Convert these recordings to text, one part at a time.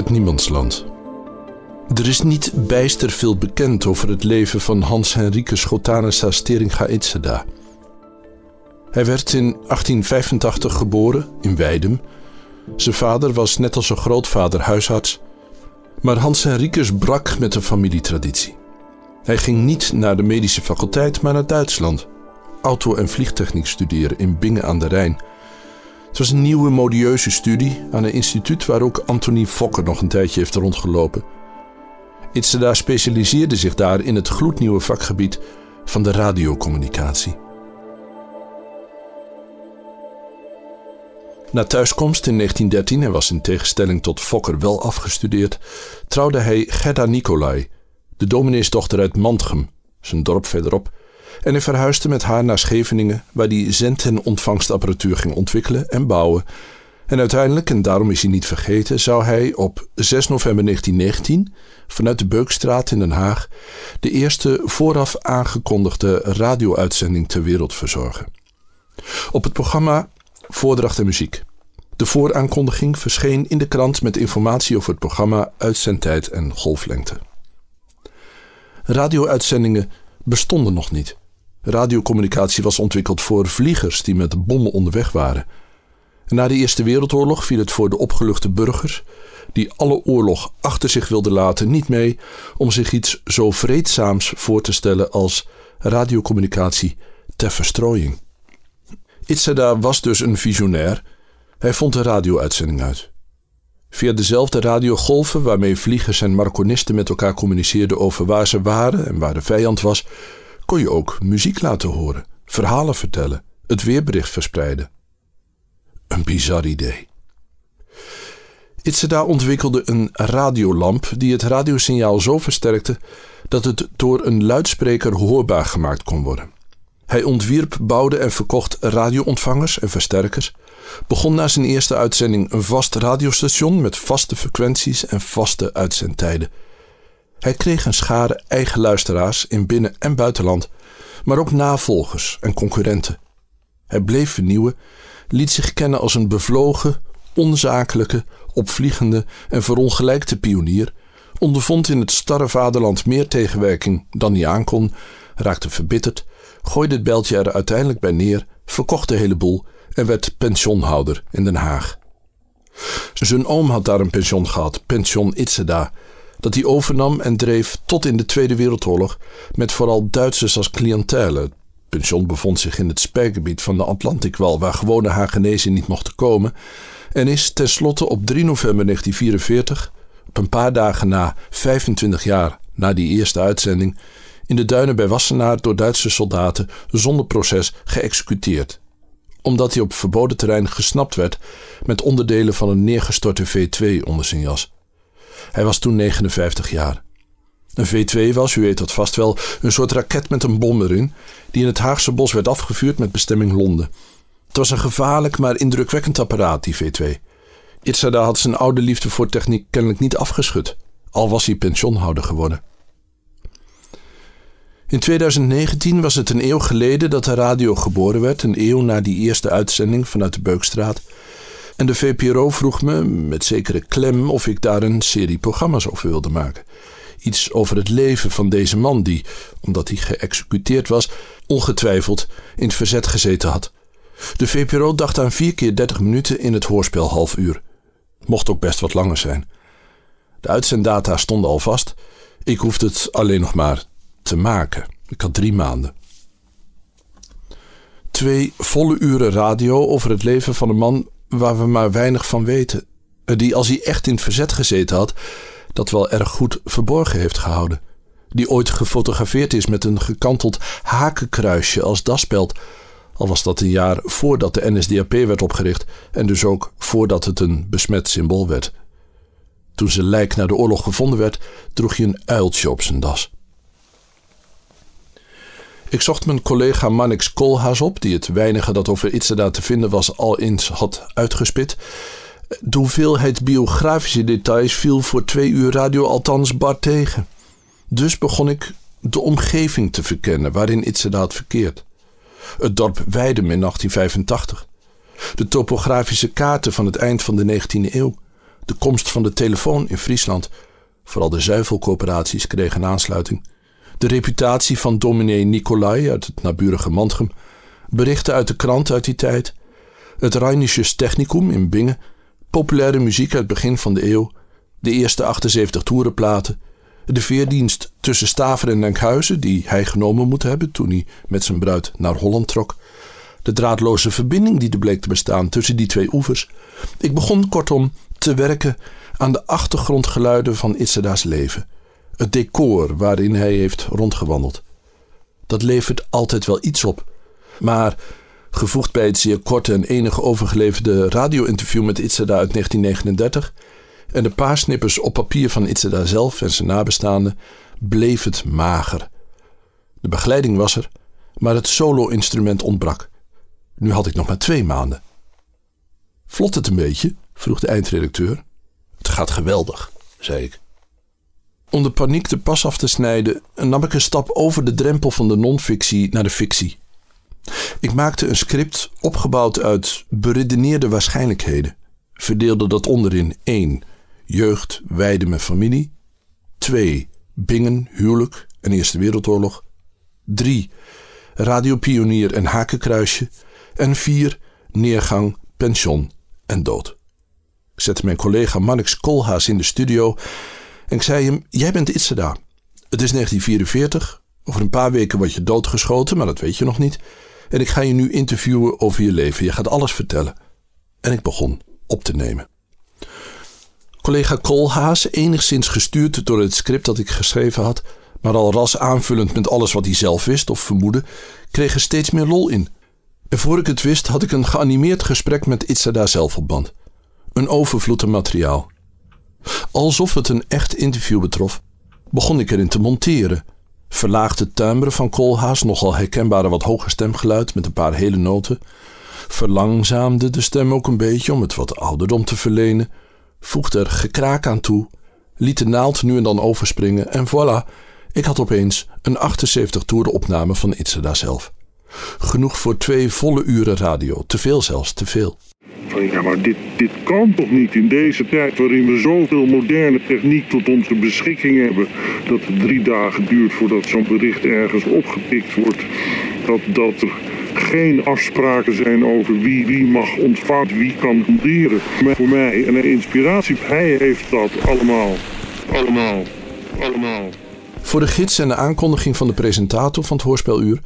Het Niemandsland. Er is niet bijster veel bekend over het leven van Hans Henricus Schotanessa Steringa Itzeda. Hij werd in 1885 geboren in Weidem. Zijn vader was net als zijn grootvader huisarts. Maar Hans Henricus brak met de familietraditie. Hij ging niet naar de medische faculteit, maar naar Duitsland. Auto- en vliegtechniek studeren in Bingen aan de Rijn. Het was een nieuwe modieuze studie aan een instituut waar ook Anthony Fokker nog een tijdje heeft rondgelopen. Itzeda specialiseerde zich daar in het gloednieuwe vakgebied van de radiocommunicatie. Na thuiskomst in 1913, hij was in tegenstelling tot Fokker wel afgestudeerd, trouwde hij Gerda Nicolai, de domineesdochter uit Mantgem, zijn dorp verderop, en hij verhuisde met haar naar Scheveningen, waar hij zend- en ontvangstapparatuur ging ontwikkelen en bouwen. En uiteindelijk, en daarom is hij niet vergeten, zou hij op 6 november 1919 vanuit de Beukstraat in Den Haag de eerste vooraf aangekondigde radio-uitzending ter wereld verzorgen. Op het programma Voordracht en Muziek. De vooraankondiging verscheen in de krant met informatie over het programma, uitzendtijd en golflengte. Radio-uitzendingen bestonden nog niet. Radiocommunicatie was ontwikkeld voor vliegers die met bommen onderweg waren. na de Eerste Wereldoorlog viel het voor de opgeluchte burgers, die alle oorlog achter zich wilden laten, niet mee om zich iets zo vreedzaams voor te stellen als radiocommunicatie ter verstrooiing. Itzada was dus een visionair. Hij vond de radio-uitzending uit. Via dezelfde radiogolven waarmee vliegers en marconisten met elkaar communiceerden over waar ze waren en waar de vijand was, kon je ook muziek laten horen, verhalen vertellen, het weerbericht verspreiden. Een bizar idee. Itzeda ontwikkelde een radiolamp die het radiosignaal zo versterkte dat het door een luidspreker hoorbaar gemaakt kon worden. Hij ontwierp, bouwde en verkocht radioontvangers en versterkers, begon na zijn eerste uitzending een vast radiostation met vaste frequenties en vaste uitzendtijden. Hij kreeg een schare eigen luisteraars in binnen- en buitenland, maar ook navolgers en concurrenten. Hij bleef vernieuwen, liet zich kennen als een bevlogen, onzakelijke, opvliegende en verongelijkte pionier, ondervond in het starre vaderland meer tegenwerking dan hij aankon, raakte verbitterd, gooide het beltje er uiteindelijk bij neer, verkocht de hele boel en werd pensionhouder in Den Haag. Zijn oom had daar een pension gehad, pension Itzeda, dat hij overnam en dreef tot in de Tweede Wereldoorlog met vooral Duitsers als cliëntele. Het pension bevond zich in het spijgebied van de Atlantikwal, waar gewone Hagenezen niet mochten komen, en is tenslotte op 3 november 1944, op een paar dagen na 25 jaar na die eerste uitzending, in de duinen bij Wassenaar door Duitse soldaten zonder proces geëxecuteerd. Omdat hij op verboden terrein gesnapt werd met onderdelen van een neergestorte V2 onder zijn jas. Hij was toen 59 jaar. Een V2 was, u weet dat vast wel, een soort raket met een bom erin, die in het Haagse bos werd afgevuurd met bestemming Londen. Het was een gevaarlijk maar indrukwekkend apparaat, die V2. Itzada had zijn oude liefde voor techniek kennelijk niet afgeschud, al was hij pensionhouder geworden. In 2019 was het een eeuw geleden dat de radio geboren werd, een eeuw na die eerste uitzending vanuit de Beukstraat. En de VPRO vroeg me, met zekere klem, of ik daar een serie programma's over wilde maken. Iets over het leven van deze man die, omdat hij geëxecuteerd was, ongetwijfeld in het verzet gezeten had. De VPRO dacht aan vier keer 30 minuten in het hoorspel half uur. Mocht ook best wat langer zijn. De uitzenddata stonden al vast. Ik hoefde het alleen nog maar te maken. Ik had drie maanden. Twee volle uren radio over het leven van een man waar we maar weinig van weten. Die als hij echt in het verzet gezeten had, dat wel erg goed verborgen heeft gehouden. Die ooit gefotografeerd is met een gekanteld hakenkruisje als daspeld. Al was dat een jaar voordat de NSDAP werd opgericht en dus ook voordat het een besmet symbool werd. Toen zijn lijk na de oorlog gevonden werd, droeg hij een uiltje op zijn das. Ik zocht mijn collega Mannix Koolhaas op, die het weinige dat over Itzada te vinden was al eens had uitgespit. De hoeveelheid biografische details viel voor twee uur radio althans bar tegen. Dus begon ik de omgeving te verkennen waarin Itzada had verkeerd. Het dorp Weidem in 1885. De topografische kaarten van het eind van de 19e eeuw. De komst van de telefoon in Friesland. Vooral de zuivelcoöperaties kregen aansluiting. De reputatie van dominee Nicolai uit het naburige Mantrum. Berichten uit de krant uit die tijd. Het Rheinisches Technicum in Bingen. Populaire muziek uit het begin van de eeuw. De eerste 78 toerenplaten. De veerdienst tussen Staver en Enkhuizen, die hij genomen moet hebben toen hij met zijn bruid naar Holland trok. De draadloze verbinding die er bleek te bestaan tussen die twee oevers. Ik begon kortom te werken aan de achtergrondgeluiden van Itzada's leven. Het decor waarin hij heeft rondgewandeld. Dat levert altijd wel iets op. Maar gevoegd bij het zeer korte en enige overgeleverde radio-interview met Itzada uit 1939 en de paar snippers op papier van Itzada zelf en zijn nabestaanden, bleef het mager. De begeleiding was er, maar het solo-instrument ontbrak. Nu had ik nog maar twee maanden. Vlot het een beetje? vroeg de eindredacteur. Het gaat geweldig, zei ik. Om de paniek de pas af te snijden, nam ik een stap over de drempel van de non-fictie naar de fictie. Ik maakte een script opgebouwd uit beredeneerde waarschijnlijkheden. Verdeelde dat onderin 1. Jeugd, weide met familie. 2. Bingen, huwelijk en Eerste Wereldoorlog. 3. Radiopionier en hakenkruisje. En 4. Neergang, pension en dood. Ik zette mijn collega Mannix Koolhaas in de studio en ik zei hem: Jij bent Itzeda. Het is 1944. Over een paar weken word je doodgeschoten, maar dat weet je nog niet. En ik ga je nu interviewen over je leven. Je gaat alles vertellen. En ik begon op te nemen. Collega Koolhaas, enigszins gestuurd door het script dat ik geschreven had, maar al ras aanvullend met alles wat hij zelf wist of vermoedde, kreeg er steeds meer lol in. En voor ik het wist, had ik een geanimeerd gesprek met Itzada zelf op band. Een overvloed aan materiaal. Alsof het een echt interview betrof, begon ik erin te monteren. Verlaagde timbre van Koolhaas, nogal herkenbare wat hoger stemgeluid met een paar hele noten. Verlangzaamde de stem ook een beetje om het wat ouderdom te verlenen. Voegde er gekraak aan toe. Liet de naald nu en dan overspringen en voilà, ik had opeens een 78 toeren opname van Itzada zelf. Genoeg voor twee volle uren radio. Te veel zelfs, te veel. Ja, maar dit, dit kan toch niet in deze tijd waarin we zoveel moderne techniek tot onze beschikking hebben. Dat het drie dagen duurt voordat zo'n bericht ergens opgepikt wordt. Dat, dat er geen afspraken zijn over wie wie mag ontvangen, wie kan funderen. Maar voor mij een inspiratie. Hij heeft dat allemaal. Allemaal. Allemaal. Voor de gids en de aankondiging van de presentator van het hoorspeluur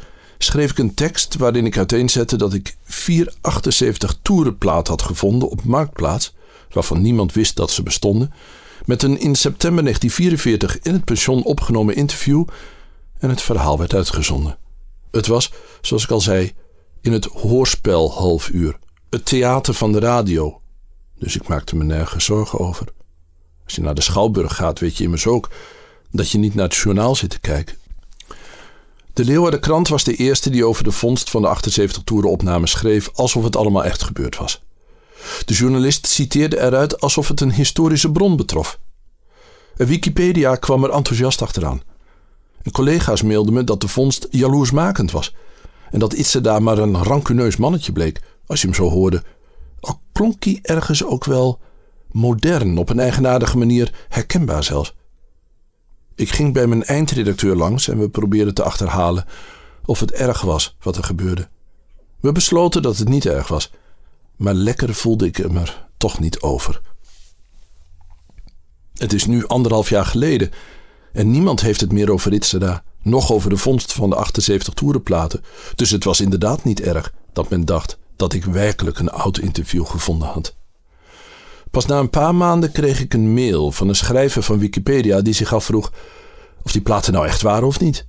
schreef ik een tekst waarin ik uiteenzette dat ik 478 toerenplaat had gevonden op Marktplaats, waarvan niemand wist dat ze bestonden, met een in september 1944 in het pension opgenomen interview en het verhaal werd uitgezonden. Het was, zoals ik al zei, in het hoorspel half uur, het theater van de radio. Dus ik maakte me nergens zorgen over. Als je naar de Schouwburg gaat, weet je immers ook dat je niet naar het journaal zit te kijken. De Leeuwarden Krant was de eerste die over de vondst van de 78 toerenopnames schreef alsof het allemaal echt gebeurd was. De journalist citeerde eruit alsof het een historische bron betrof. Wikipedia kwam er enthousiast achteraan. En collega's mailden me dat de vondst jaloersmakend was en dat Itse daar maar een rancuneus mannetje bleek, als je hem zo hoorde. Al klonk hij ergens ook wel modern, op een eigenaardige manier herkenbaar zelfs. Ik ging bij mijn eindredacteur langs en we probeerden te achterhalen of het erg was wat er gebeurde. We besloten dat het niet erg was, maar lekker voelde ik hem er toch niet over. Het is nu anderhalf jaar geleden en niemand heeft het meer over Ritseda, nog over de vondst van de 78 toerenplaten. Dus het was inderdaad niet erg dat men dacht dat ik werkelijk een oud interview gevonden had. Pas na een paar maanden kreeg ik een mail van een schrijver van Wikipedia die zich afvroeg of die platen nou echt waren of niet.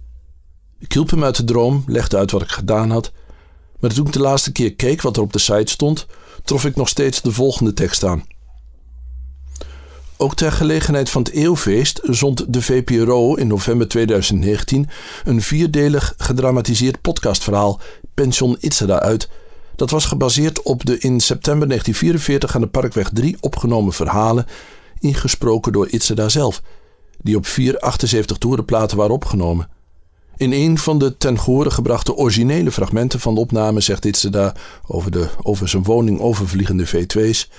Ik hielp hem uit de droom, legde uit wat ik gedaan had. Maar toen ik de laatste keer keek wat er op de site stond, trof ik nog steeds de volgende tekst aan. Ook ter gelegenheid van het eeuwfeest zond de VPRO in november 2019 een vierdelig gedramatiseerd podcastverhaal Pension Itzada uit dat was gebaseerd op de in september 1944 aan de Parkweg 3 opgenomen verhalen, ingesproken door Itzeda zelf, die op vier 78 toerenplaten waren opgenomen. In een van de ten gehore gebrachte originele fragmenten van de opname zegt Itzeda over de over zijn woning overvliegende V2's: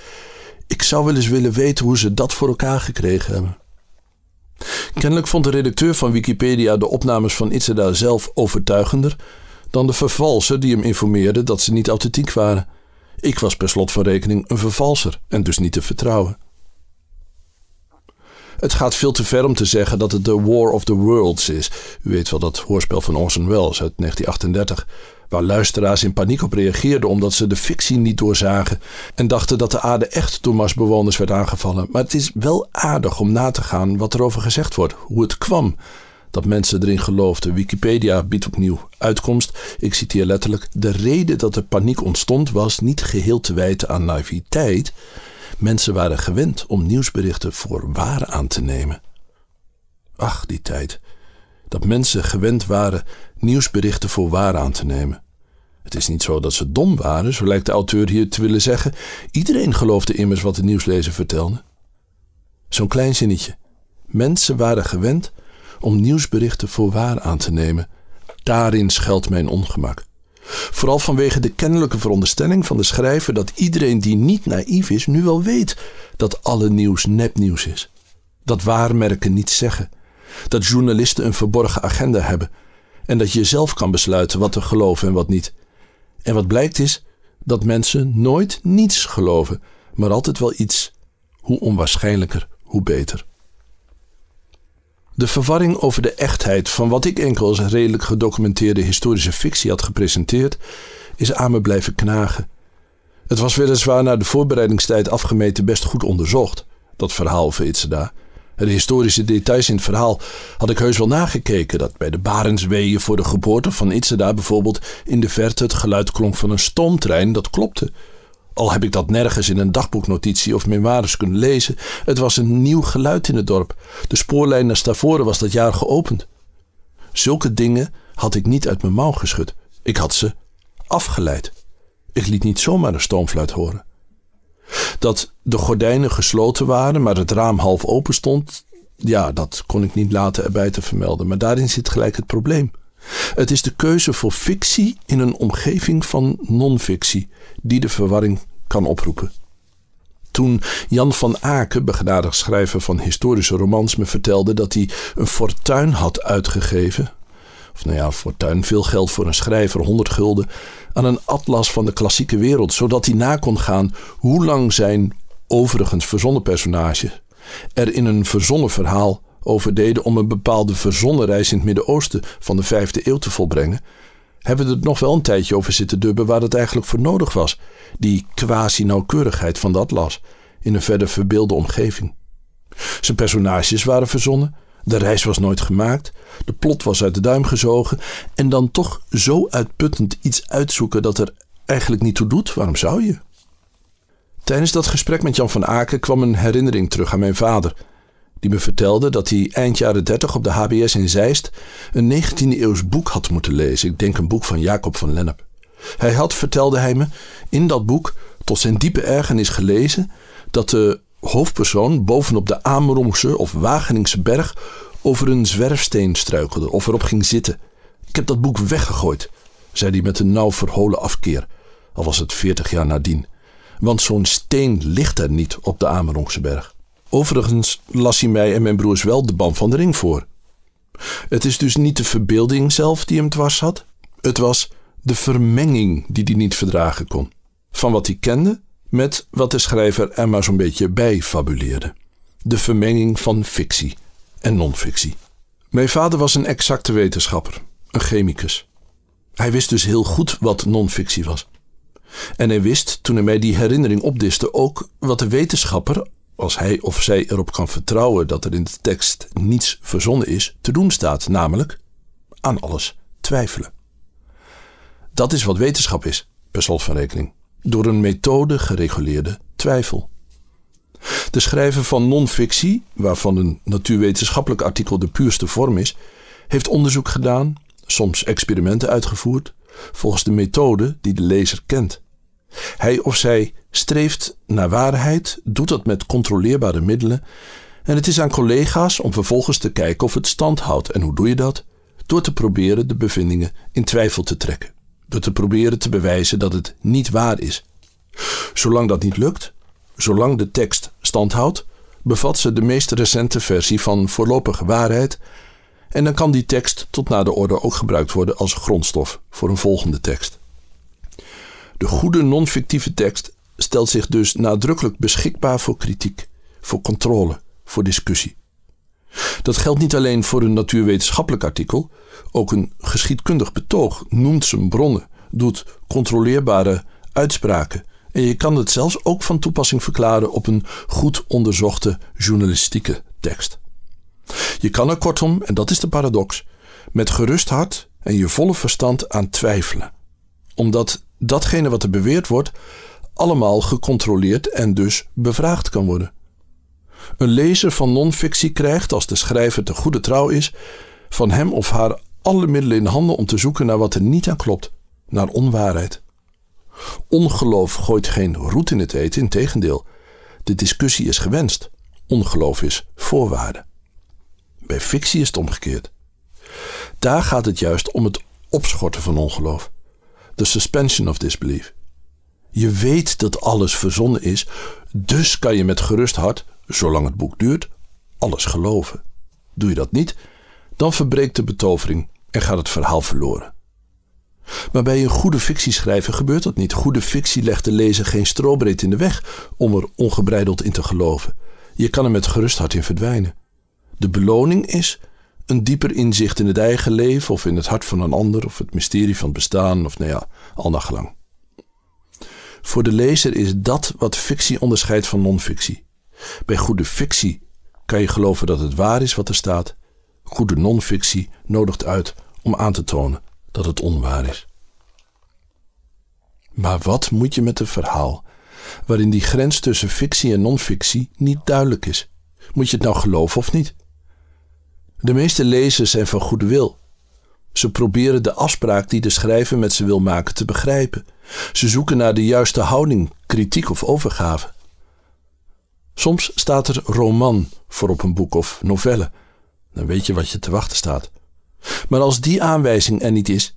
Ik zou wel eens willen weten hoe ze dat voor elkaar gekregen hebben. Kennelijk vond de redacteur van Wikipedia de opnames van Itzada zelf overtuigender dan de vervalser die hem informeerde dat ze niet authentiek waren. Ik was per slot van rekening een vervalser en dus niet te vertrouwen. Het gaat veel te ver om te zeggen dat het de War of the Worlds is. U weet wel dat hoorspel van Orson Welles uit 1938, waar luisteraars in paniek op reageerden omdat ze de fictie niet doorzagen en dachten dat de aarde echt door Marsbewoners werd aangevallen. Maar het is wel aardig om na te gaan wat erover gezegd wordt, hoe het kwam dat mensen erin geloofden. Wikipedia biedt opnieuw uitkomst. Ik citeer letterlijk: De reden dat er paniek ontstond was niet geheel te wijten aan naïviteit. Mensen waren gewend om nieuwsberichten voor waar aan te nemen. Ach, die tijd. Dat mensen gewend waren nieuwsberichten voor waar aan te nemen. Het is niet zo dat ze dom waren, zo lijkt de auteur hier te willen zeggen. Iedereen geloofde immers wat de nieuwslezer vertelde. Zo'n klein zinnetje. Mensen waren gewend om nieuwsberichten voor waar aan te nemen. Daarin schuilt mijn ongemak. Vooral vanwege de kennelijke veronderstelling van de schrijver dat iedereen die niet naïef is nu wel weet dat alle nieuws nepnieuws is. Dat waarmerken niets zeggen. Dat journalisten een verborgen agenda hebben. En dat je zelf kan besluiten wat te geloven en wat niet. En wat blijkt is dat mensen nooit niets geloven, maar altijd wel iets. Hoe onwaarschijnlijker, hoe beter. De verwarring over de echtheid van wat ik enkel als redelijk gedocumenteerde historische fictie had gepresenteerd, is aan me blijven knagen. Het was weliswaar na de voorbereidingstijd afgemeten best goed onderzocht, dat verhaal over Itzada. De historische details in het verhaal had ik heus wel nagekeken. Dat bij de Barentsweeën voor de geboorte van Itzada bijvoorbeeld in de verte het geluid klonk van een stoomtrein, dat klopte. Al heb ik dat nergens in een dagboeknotitie of memoires kunnen lezen, het was een nieuw geluid in het dorp. De spoorlijn naar Stavoren was dat jaar geopend. Zulke dingen had ik niet uit mijn mouw geschud. Ik had ze afgeleid. Ik liet niet zomaar een stoomfluit horen. Dat de gordijnen gesloten waren, maar het raam half open stond, ja, dat kon ik niet laten erbij te vermelden. Maar daarin zit gelijk het probleem. Het is de keuze voor fictie in een omgeving van non-fictie die de verwarring kan oproepen. Toen Jan van Aken, begenadigd schrijver van historische romans, me vertelde dat hij een fortuin had uitgegeven, of nou ja, fortuin, veel geld voor een schrijver, 100 gulden, aan een atlas van de klassieke wereld, zodat hij na kon gaan hoe lang zijn overigens verzonnen personage er in een verzonnen verhaal over deden om een bepaalde verzonnen reis in het Midden-Oosten van de vijfde eeuw te volbrengen, hebben we er nog wel een tijdje over zitten dubben waar het eigenlijk voor nodig was, die quasi-nauwkeurigheid van de atlas in een verder verbeelde omgeving. Zijn personages waren verzonnen, de reis was nooit gemaakt, de plot was uit de duim gezogen en dan toch zo uitputtend iets uitzoeken dat er eigenlijk niet toe doet, waarom zou je? Tijdens dat gesprek met Jan van Aken kwam een herinnering terug aan mijn vader, die me vertelde dat hij eind jaren 30 op de HBS in Zeist een 19e-eeuws boek had moeten lezen. Ik denk een boek van Jacob van Lennep. Hij had, vertelde hij me, in dat boek tot zijn diepe ergernis gelezen dat de hoofdpersoon bovenop de Amerongse of Wageningse berg over een zwerfsteen struikelde of erop ging zitten. Ik heb dat boek weggegooid, zei hij met een nauw verholen afkeer, al was het veertig jaar nadien. Want zo'n steen ligt er niet op de Amerongse berg. Overigens las hij mij en mijn broers wel de band van de ring voor. Het is dus niet de verbeelding zelf die hem dwars had. Het was de vermenging die hij niet verdragen kon. Van wat hij kende met wat de schrijver er maar zo'n beetje bij fabuleerde. De vermenging van fictie en non-fictie. Mijn vader was een exacte wetenschapper, een chemicus. Hij wist dus heel goed wat non-fictie was. En hij wist, toen hij mij die herinnering opdiste, ook wat de wetenschapper als hij of zij erop kan vertrouwen dat er in de tekst niets verzonnen is, te doen staat, namelijk aan alles twijfelen. Dat is wat wetenschap is, per slot van rekening, door een methode gereguleerde twijfel. De schrijver van non-fictie, waarvan een natuurwetenschappelijk artikel de puurste vorm is, heeft onderzoek gedaan, soms experimenten uitgevoerd, volgens de methode die de lezer kent. Hij of zij streeft naar waarheid, doet dat met controleerbare middelen. En het is aan collega's om vervolgens te kijken of het stand houdt. En hoe doe je dat? Door te proberen de bevindingen in twijfel te trekken. Door te proberen te bewijzen dat het niet waar is. Zolang dat niet lukt, zolang de tekst standhoudt, bevat ze de meest recente versie van voorlopige waarheid en dan kan die tekst tot na de orde ook gebruikt worden als grondstof voor een volgende tekst. De goede non-fictieve tekst stelt zich dus nadrukkelijk beschikbaar voor kritiek, voor controle, voor discussie. Dat geldt niet alleen voor een natuurwetenschappelijk artikel, ook een geschiedkundig betoog noemt zijn bronnen, doet controleerbare uitspraken en je kan het zelfs ook van toepassing verklaren op een goed onderzochte journalistieke tekst. Je kan er kortom, en dat is de paradox, met gerust hart en je volle verstand aan twijfelen, omdat datgene wat er beweerd wordt allemaal gecontroleerd en dus bevraagd kan worden. Een lezer van non-fictie krijgt, als de schrijver te goede trouw is, van hem of haar alle middelen in handen om te zoeken naar wat er niet aan klopt, naar onwaarheid. Ongeloof gooit geen roet in het eten, integendeel. De discussie is gewenst. Ongeloof is voorwaarde. Bij fictie is het omgekeerd. Daar gaat het juist om het opschorten van ongeloof. The suspension of disbelief. Je weet dat alles verzonnen is, dus kan je met gerust hart, zolang het boek duurt, alles geloven. Doe je dat niet, dan verbreekt de betovering en gaat het verhaal verloren. Maar bij een goede fictieschrijver gebeurt dat niet. Goede fictie legt de lezer geen strobreed in de weg om er ongebreideld in te geloven. Je kan er met gerust hart in verdwijnen. De beloning is een dieper inzicht in het eigen leven of in het hart van een ander of het mysterie van het bestaan of nou ja, al naar gelang. Voor de lezer is dat wat fictie onderscheidt van non-fictie. Bij goede fictie kan je geloven dat het waar is wat er staat. Goede non-fictie nodigt uit om aan te tonen dat het onwaar is. Maar wat moet je met een verhaal waarin die grens tussen fictie en non-fictie niet duidelijk is? Moet je het nou geloven of niet? De meeste lezers zijn van goede wil. Ze proberen de afspraak die de schrijver met ze wil maken te begrijpen. Ze zoeken naar de juiste houding, kritiek of overgave. Soms staat er roman voor op een boek of novelle. Dan weet je wat je te wachten staat. Maar als die aanwijzing er niet is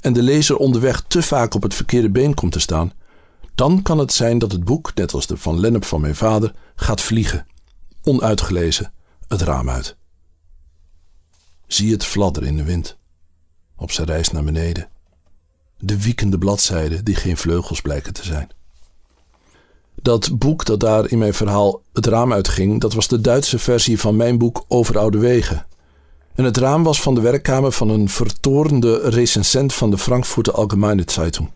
en de lezer onderweg te vaak op het verkeerde been komt te staan, dan kan het zijn dat het boek, net als de van Lennep van mijn vader, gaat vliegen, onuitgelezen, het raam uit. Zie het fladderen in de wind, op zijn reis naar beneden. De wiekende bladzijden die geen vleugels blijken te zijn. Dat boek dat daar in mijn verhaal het raam uitging, dat was de Duitse versie van mijn boek Over Oude Wegen. En het raam was van de werkkamer van een vertorende recensent van de Frankfurter Allgemeine Zeitung.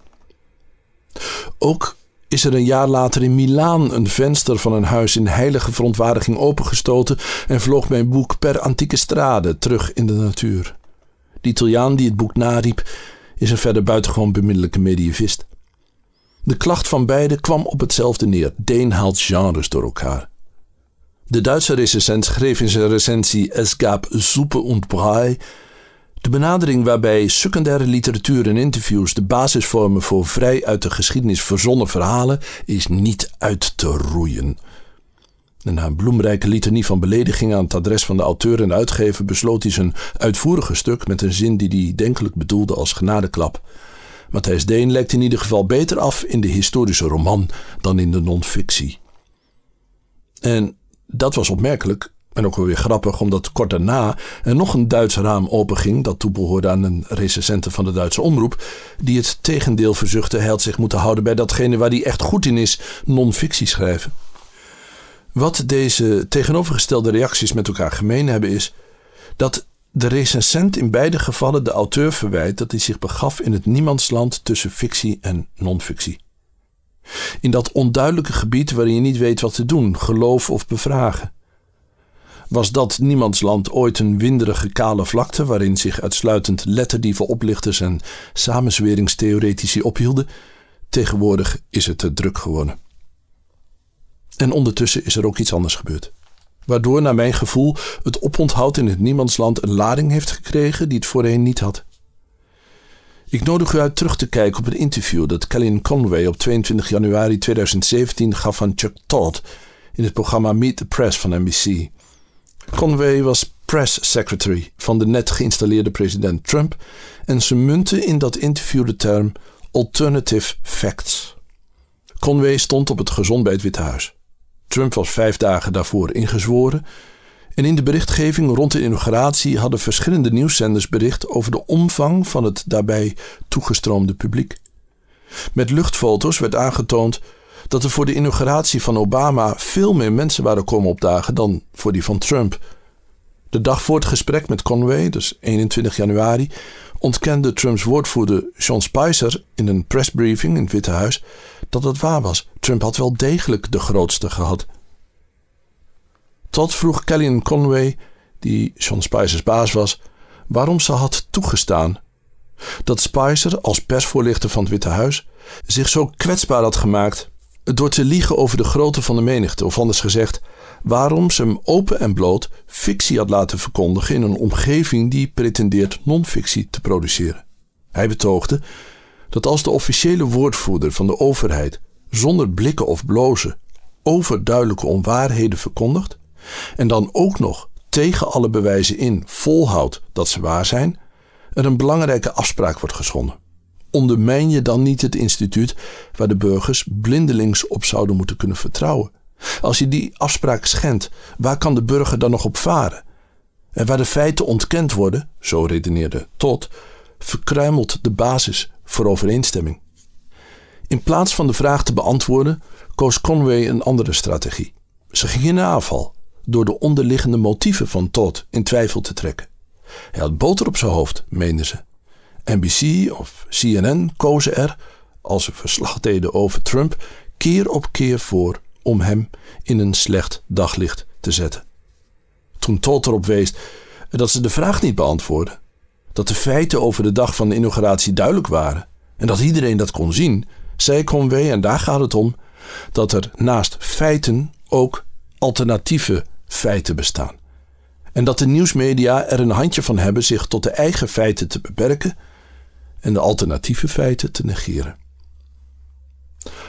Ook is er een jaar later in Milaan een venster van een huis in heilige verontwaardiging opengestoten en vloog mijn boek per antieke strade terug in de natuur. De Italiaan die het boek nariep, is een verder buitengewoon bemiddelijke medievist. De klacht van beide kwam op hetzelfde neer: Deen haalt genres door elkaar. De Duitse recensent schreef in zijn recensie Es gab Suppe und Brei de benadering waarbij secundaire literatuur en interviews de basis vormen voor vrij uit de geschiedenis verzonnen verhalen is niet uit te roeien. En na een bloemrijke litanie van beledigingen aan het adres van de auteur en uitgever besloot hij zijn uitvoerige stuk met een zin die hij denkelijk bedoelde als genadeklap. Matthijs Deen lijkt in ieder geval beter af in de historische roman dan in de non-fictie. En dat was opmerkelijk en ook wel weer grappig, omdat kort daarna er nog een Duits raam openging. dat toebehoorde aan een recensente van de Duitse omroep. die het tegendeel verzuchtte. Hij had zich moeten houden bij datgene waar hij echt goed in is: non-fictie schrijven. Wat deze tegenovergestelde reacties met elkaar gemeen hebben is. dat de recensent in beide gevallen de auteur verwijt dat hij zich begaf in het niemandsland tussen fictie en non-fictie. In dat onduidelijke gebied waarin je niet weet wat te doen, geloof of bevragen. Was dat niemandsland ooit een winderige kale vlakte waarin zich uitsluitend letterdieven, oplichters en samenzweringstheoretici ophielden? Tegenwoordig is het te druk geworden. En ondertussen is er ook iets anders gebeurd. Waardoor, naar mijn gevoel, het oponthoud in het niemandsland een lading heeft gekregen die het voorheen niet had. Ik nodig u uit terug te kijken op een interview dat Kellyn Conway op 22 januari 2017 gaf aan Chuck Todd in het programma Meet the Press van NBC. Conway was press secretary van de net geïnstalleerde president Trump en ze munten in dat interview de term alternative facts. Conway stond op het gezond bij het Witte Huis. Trump was vijf dagen daarvoor ingezworen. En in de berichtgeving rond de inauguratie hadden verschillende nieuwszenders bericht over de omvang van het daarbij toegestroomde publiek. Met luchtfoto's werd aangetoond dat er voor de inauguratie van Obama veel meer mensen waren komen opdagen dan voor die van Trump. De dag voor het gesprek met Conway, dus 21 januari, ontkende Trumps woordvoerder Sean Spicer in een pressbriefing in het Witte Huis dat het waar was. Trump had wel degelijk de grootste gehad. Tot vroeg Kellyanne Conway, die Sean Spicer's baas was, waarom ze had toegestaan dat Spicer als persvoorlichter van het Witte Huis zich zo kwetsbaar had gemaakt door te liegen over de grootte van de menigte, of anders gezegd, waarom ze hem open en bloot fictie had laten verkondigen in een omgeving die pretendeert non-fictie te produceren. Hij betoogde dat als de officiële woordvoerder van de overheid zonder blikken of blozen overduidelijke onwaarheden verkondigt en dan ook nog tegen alle bewijzen in volhoudt dat ze waar zijn, er een belangrijke afspraak wordt geschonden. Ondermijn je dan niet het instituut waar de burgers blindelings op zouden moeten kunnen vertrouwen? Als je die afspraak schendt, waar kan de burger dan nog op varen? En waar de feiten ontkend worden, zo redeneerde Todd, verkruimelt de basis voor overeenstemming. In plaats van de vraag te beantwoorden, koos Conway een andere strategie. Ze ging in de aanval door de onderliggende motieven van Todd in twijfel te trekken. Hij had boter op zijn hoofd, meenden ze. NBC of CNN kozen er, als ze verslag deden over Trump, keer op keer voor om hem in een slecht daglicht te zetten. Toen Todd erop wees dat ze de vraag niet beantwoordden, dat de feiten over de dag van de inauguratie duidelijk waren en dat iedereen dat kon zien, zei Conway, en daar gaat het om, dat er naast feiten ook alternatieve feiten bestaan. En dat de nieuwsmedia er een handje van hebben zich tot de eigen feiten te beperken en de alternatieve feiten te negeren.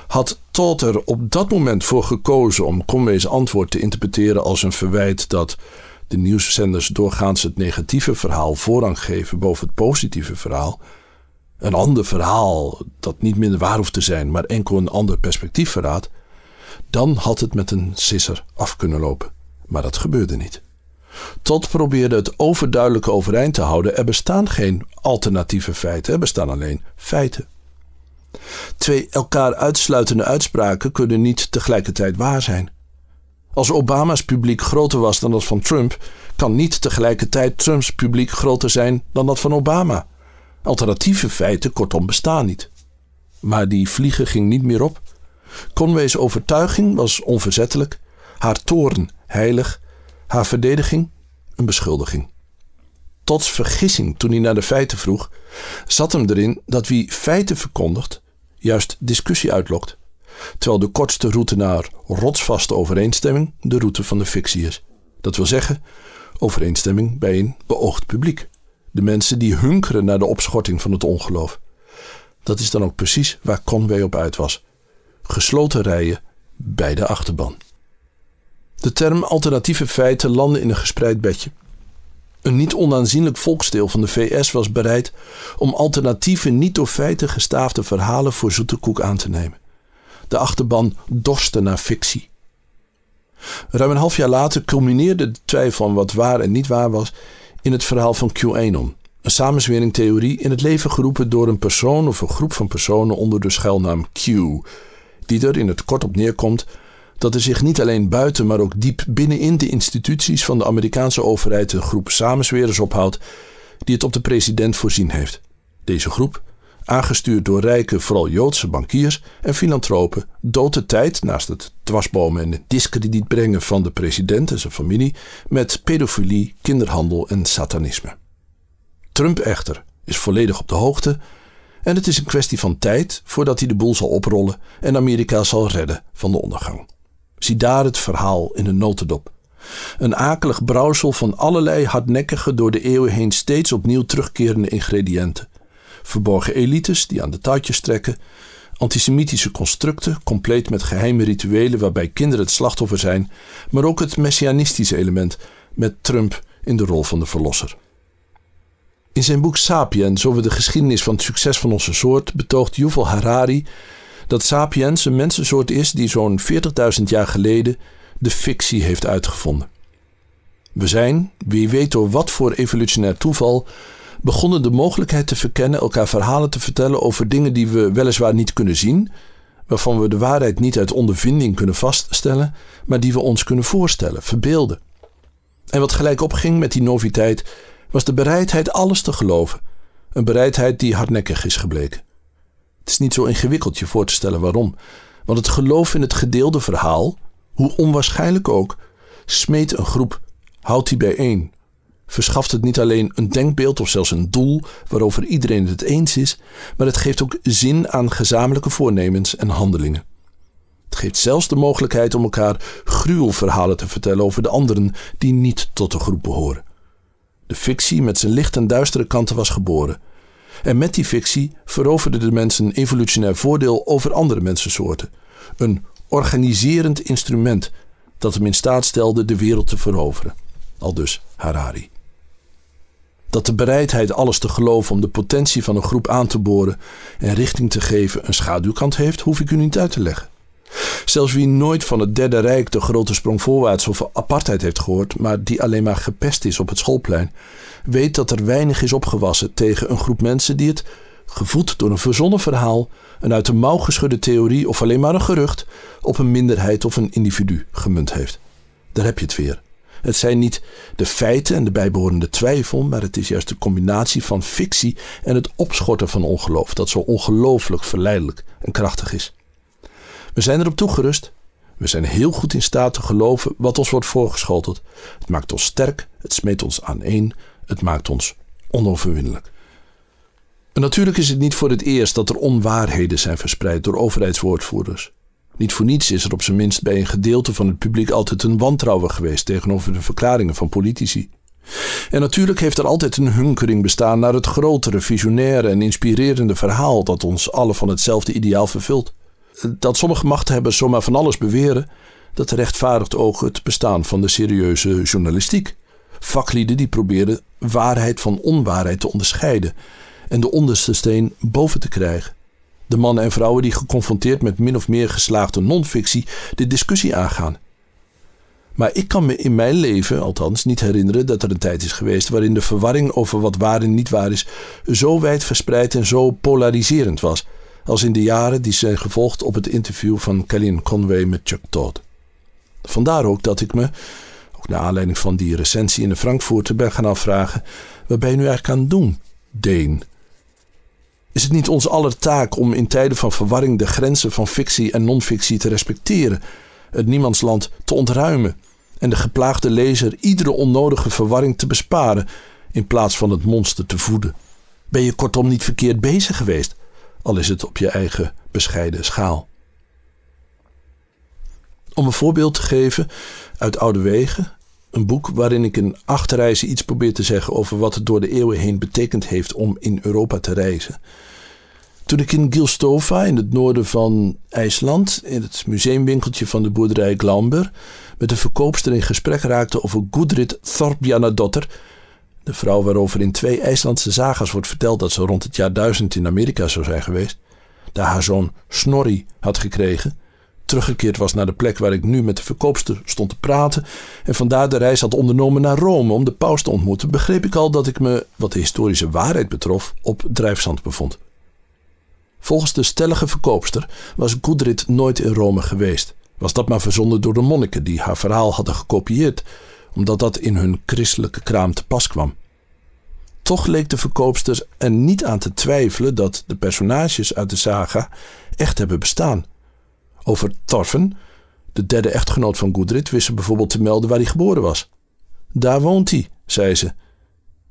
Had Todd er op dat moment voor gekozen om Conway's antwoord te interpreteren als een verwijt dat de nieuwszenders doorgaans het negatieve verhaal voorrang geven boven het positieve verhaal, een ander verhaal dat niet minder waar hoeft te zijn, maar enkel een ander perspectief verraadt, dan had het met een sisser af kunnen lopen. Maar dat gebeurde niet. Todd probeerde het overduidelijke overeind te houden. Er bestaan geen alternatieve feiten, bestaan alleen feiten. Twee elkaar uitsluitende uitspraken kunnen niet tegelijkertijd waar zijn. Als Obama's publiek groter was dan dat van Trump, kan niet tegelijkertijd Trumps publiek groter zijn dan dat van Obama. Alternatieve feiten, kortom, bestaan niet. Maar die vliegen ging niet meer op. Conway's overtuiging was onverzettelijk, haar toorn heilig, haar verdediging een beschuldiging. Tots vergissing toen hij naar de feiten vroeg, zat hem erin dat wie feiten verkondigt, juist discussie uitlokt, terwijl de kortste route naar rotsvaste overeenstemming de route van de fictie is. Dat wil zeggen, overeenstemming bij een beoogd publiek. De mensen die hunkeren naar de opschorting van het ongeloof. Dat is dan ook precies waar Conway op uit was. Gesloten rijen bij de achterban. De term alternatieve feiten landde in een gespreid bedje. Een niet onaanzienlijk volksdeel van de VS was bereid om alternatieve, niet door feiten gestaafde verhalen voor zoete koek aan te nemen. De achterban dorste naar fictie. Ruim een half jaar later culmineerde de twijfel aan wat waar en niet waar was in het verhaal van QAnon, een samenzweringtheorie in het leven geroepen door een persoon of een groep van personen onder de schuilnaam Q, die er in het kort op neerkomt dat er zich niet alleen buiten, maar ook diep binnenin de instituties van de Amerikaanse overheid een groep samenzwerers ophoudt die het op de president voorzien heeft. Deze groep, aangestuurd door rijke, vooral Joodse bankiers en filantropen, doodt de tijd naast het dwarsbomen en het discrediet brengen van de president en zijn familie met pedofilie, kinderhandel en satanisme. Trump echter is volledig op de hoogte en het is een kwestie van tijd voordat hij de boel zal oprollen en Amerika zal redden van de ondergang. Zie daar het verhaal in een notendop. Een akelig brouwsel van allerlei hardnekkige, door de eeuwen heen steeds opnieuw terugkerende ingrediënten. Verborgen elites die aan de touwtjes trekken, antisemitische constructen, compleet met geheime rituelen waarbij kinderen het slachtoffer zijn, maar ook het messianistische element met Trump in de rol van de verlosser. In zijn boek Sapiens over de geschiedenis van het succes van onze soort betoogt Yuval Harari Dat Sapiens een mensensoort is die zo'n 40.000 jaar geleden de fictie heeft uitgevonden. We zijn, wie weet door wat voor evolutionair toeval, begonnen de mogelijkheid te verkennen elkaar verhalen te vertellen over dingen die we weliswaar niet kunnen zien, waarvan we de waarheid niet uit ondervinding kunnen vaststellen, maar die we ons kunnen voorstellen, verbeelden. En wat gelijk opging met die noviteit was de bereidheid alles te geloven, een bereidheid die hardnekkig is gebleken. Het is niet zo ingewikkeld je voor te stellen waarom, want het geloof in het gedeelde verhaal, hoe onwaarschijnlijk ook, smeet een groep, houdt die bijeen, verschaft het niet alleen een denkbeeld of zelfs een doel waarover iedereen het eens is, maar het geeft ook zin aan gezamenlijke voornemens en handelingen. Het geeft zelfs de mogelijkheid om elkaar gruwelverhalen te vertellen over de anderen die niet tot de groep behoren. De fictie met zijn licht en duistere kanten was geboren. En met die fictie veroverden de mensen een evolutionair voordeel over andere mensensoorten. Een organiserend instrument dat hem in staat stelde de wereld te veroveren. Al dus Harari. Dat de bereidheid alles te geloven om de potentie van een groep aan te boren en richting te geven een schaduwkant heeft, hoef ik u niet uit te leggen. Zelfs wie nooit van het Derde Rijk de grote sprong voorwaarts of apartheid heeft gehoord, maar die alleen maar gepest is op het schoolplein, weet dat er weinig is opgewassen tegen een groep mensen die het, gevoed door een verzonnen verhaal, een uit de mouw geschudde theorie of alleen maar een gerucht, op een minderheid of een individu gemunt heeft. Daar heb je het weer. Het zijn niet de feiten en de bijbehorende twijfel, maar het is juist de combinatie van fictie en het opschorten van ongeloof dat zo ongelooflijk verleidelijk en krachtig is. We zijn erop toegerust. We zijn heel goed in staat te geloven wat ons wordt voorgeschoteld. Het maakt ons sterk, het smeet ons aan één, het maakt ons onoverwinnelijk. En natuurlijk is het niet voor het eerst dat er onwaarheden zijn verspreid door overheidswoordvoerders. Niet voor niets is er op zijn minst bij een gedeelte van het publiek altijd een wantrouwen geweest tegenover de verklaringen van politici. En natuurlijk heeft er altijd een hunkering bestaan naar het grotere, visionaire en inspirerende verhaal dat ons allen van hetzelfde ideaal vervult. Dat sommige machthebbers zomaar van alles beweren, dat rechtvaardigt ook het bestaan van de serieuze journalistiek. Vaklieden die proberen waarheid van onwaarheid te onderscheiden en de onderste steen boven te krijgen. De mannen en vrouwen die geconfronteerd met min of meer geslaagde non-fictie de discussie aangaan. Maar ik kan me in mijn leven, althans, niet herinneren dat er een tijd is geweest waarin de verwarring over wat waar en niet waar is zo wijd verspreid en zo polariserend was als in de jaren die zijn gevolgd op het interview van Kellyanne Conway met Chuck Todd. Vandaar ook dat ik me, ook naar aanleiding van die recensie in de Frankfurter, ben gaan afvragen: wat ben je nu eigenlijk aan het doen, Deen? Is het niet onze aller taak om in tijden van verwarring de grenzen van fictie en non-fictie te respecteren, het niemandsland te ontruimen en de geplaagde lezer iedere onnodige verwarring te besparen in plaats van het monster te voeden? Ben je kortom niet verkeerd bezig geweest? Al is het op je eigen bescheiden schaal. Om een voorbeeld te geven uit Oude Wegen, een boek waarin ik in acht reizen iets probeer te zeggen over wat het door de eeuwen heen betekend heeft om in Europa te reizen. Toen ik in Gilstova, in het noorden van IJsland, in het museumwinkeltje van de boerderij Glamber, met de verkoopster in gesprek raakte over Gudrid Thorbjanadotter, de vrouw waarover in twee IJslandse zagas wordt verteld dat ze rond het jaar 1000 in Amerika zou zijn geweest, daar haar zoon Snorri had gekregen, teruggekeerd was naar de plek waar ik nu met de verkoopster stond te praten en vandaar de reis had ondernomen naar Rome om de paus te ontmoeten, begreep ik al dat ik me, wat de historische waarheid betrof, op drijfzand bevond. Volgens de stellige verkoopster was Gudrid nooit in Rome geweest. Was dat maar verzonnen door de monniken die haar verhaal hadden gekopieerd omdat dat in hun christelijke kraam te pas kwam. Toch leek de verkoopsters er niet aan te twijfelen dat de personages uit de saga echt hebben bestaan. Over Thorfinn, de derde echtgenoot van Gudrid, wist ze bijvoorbeeld te melden waar hij geboren was. Daar woont hij, zei ze.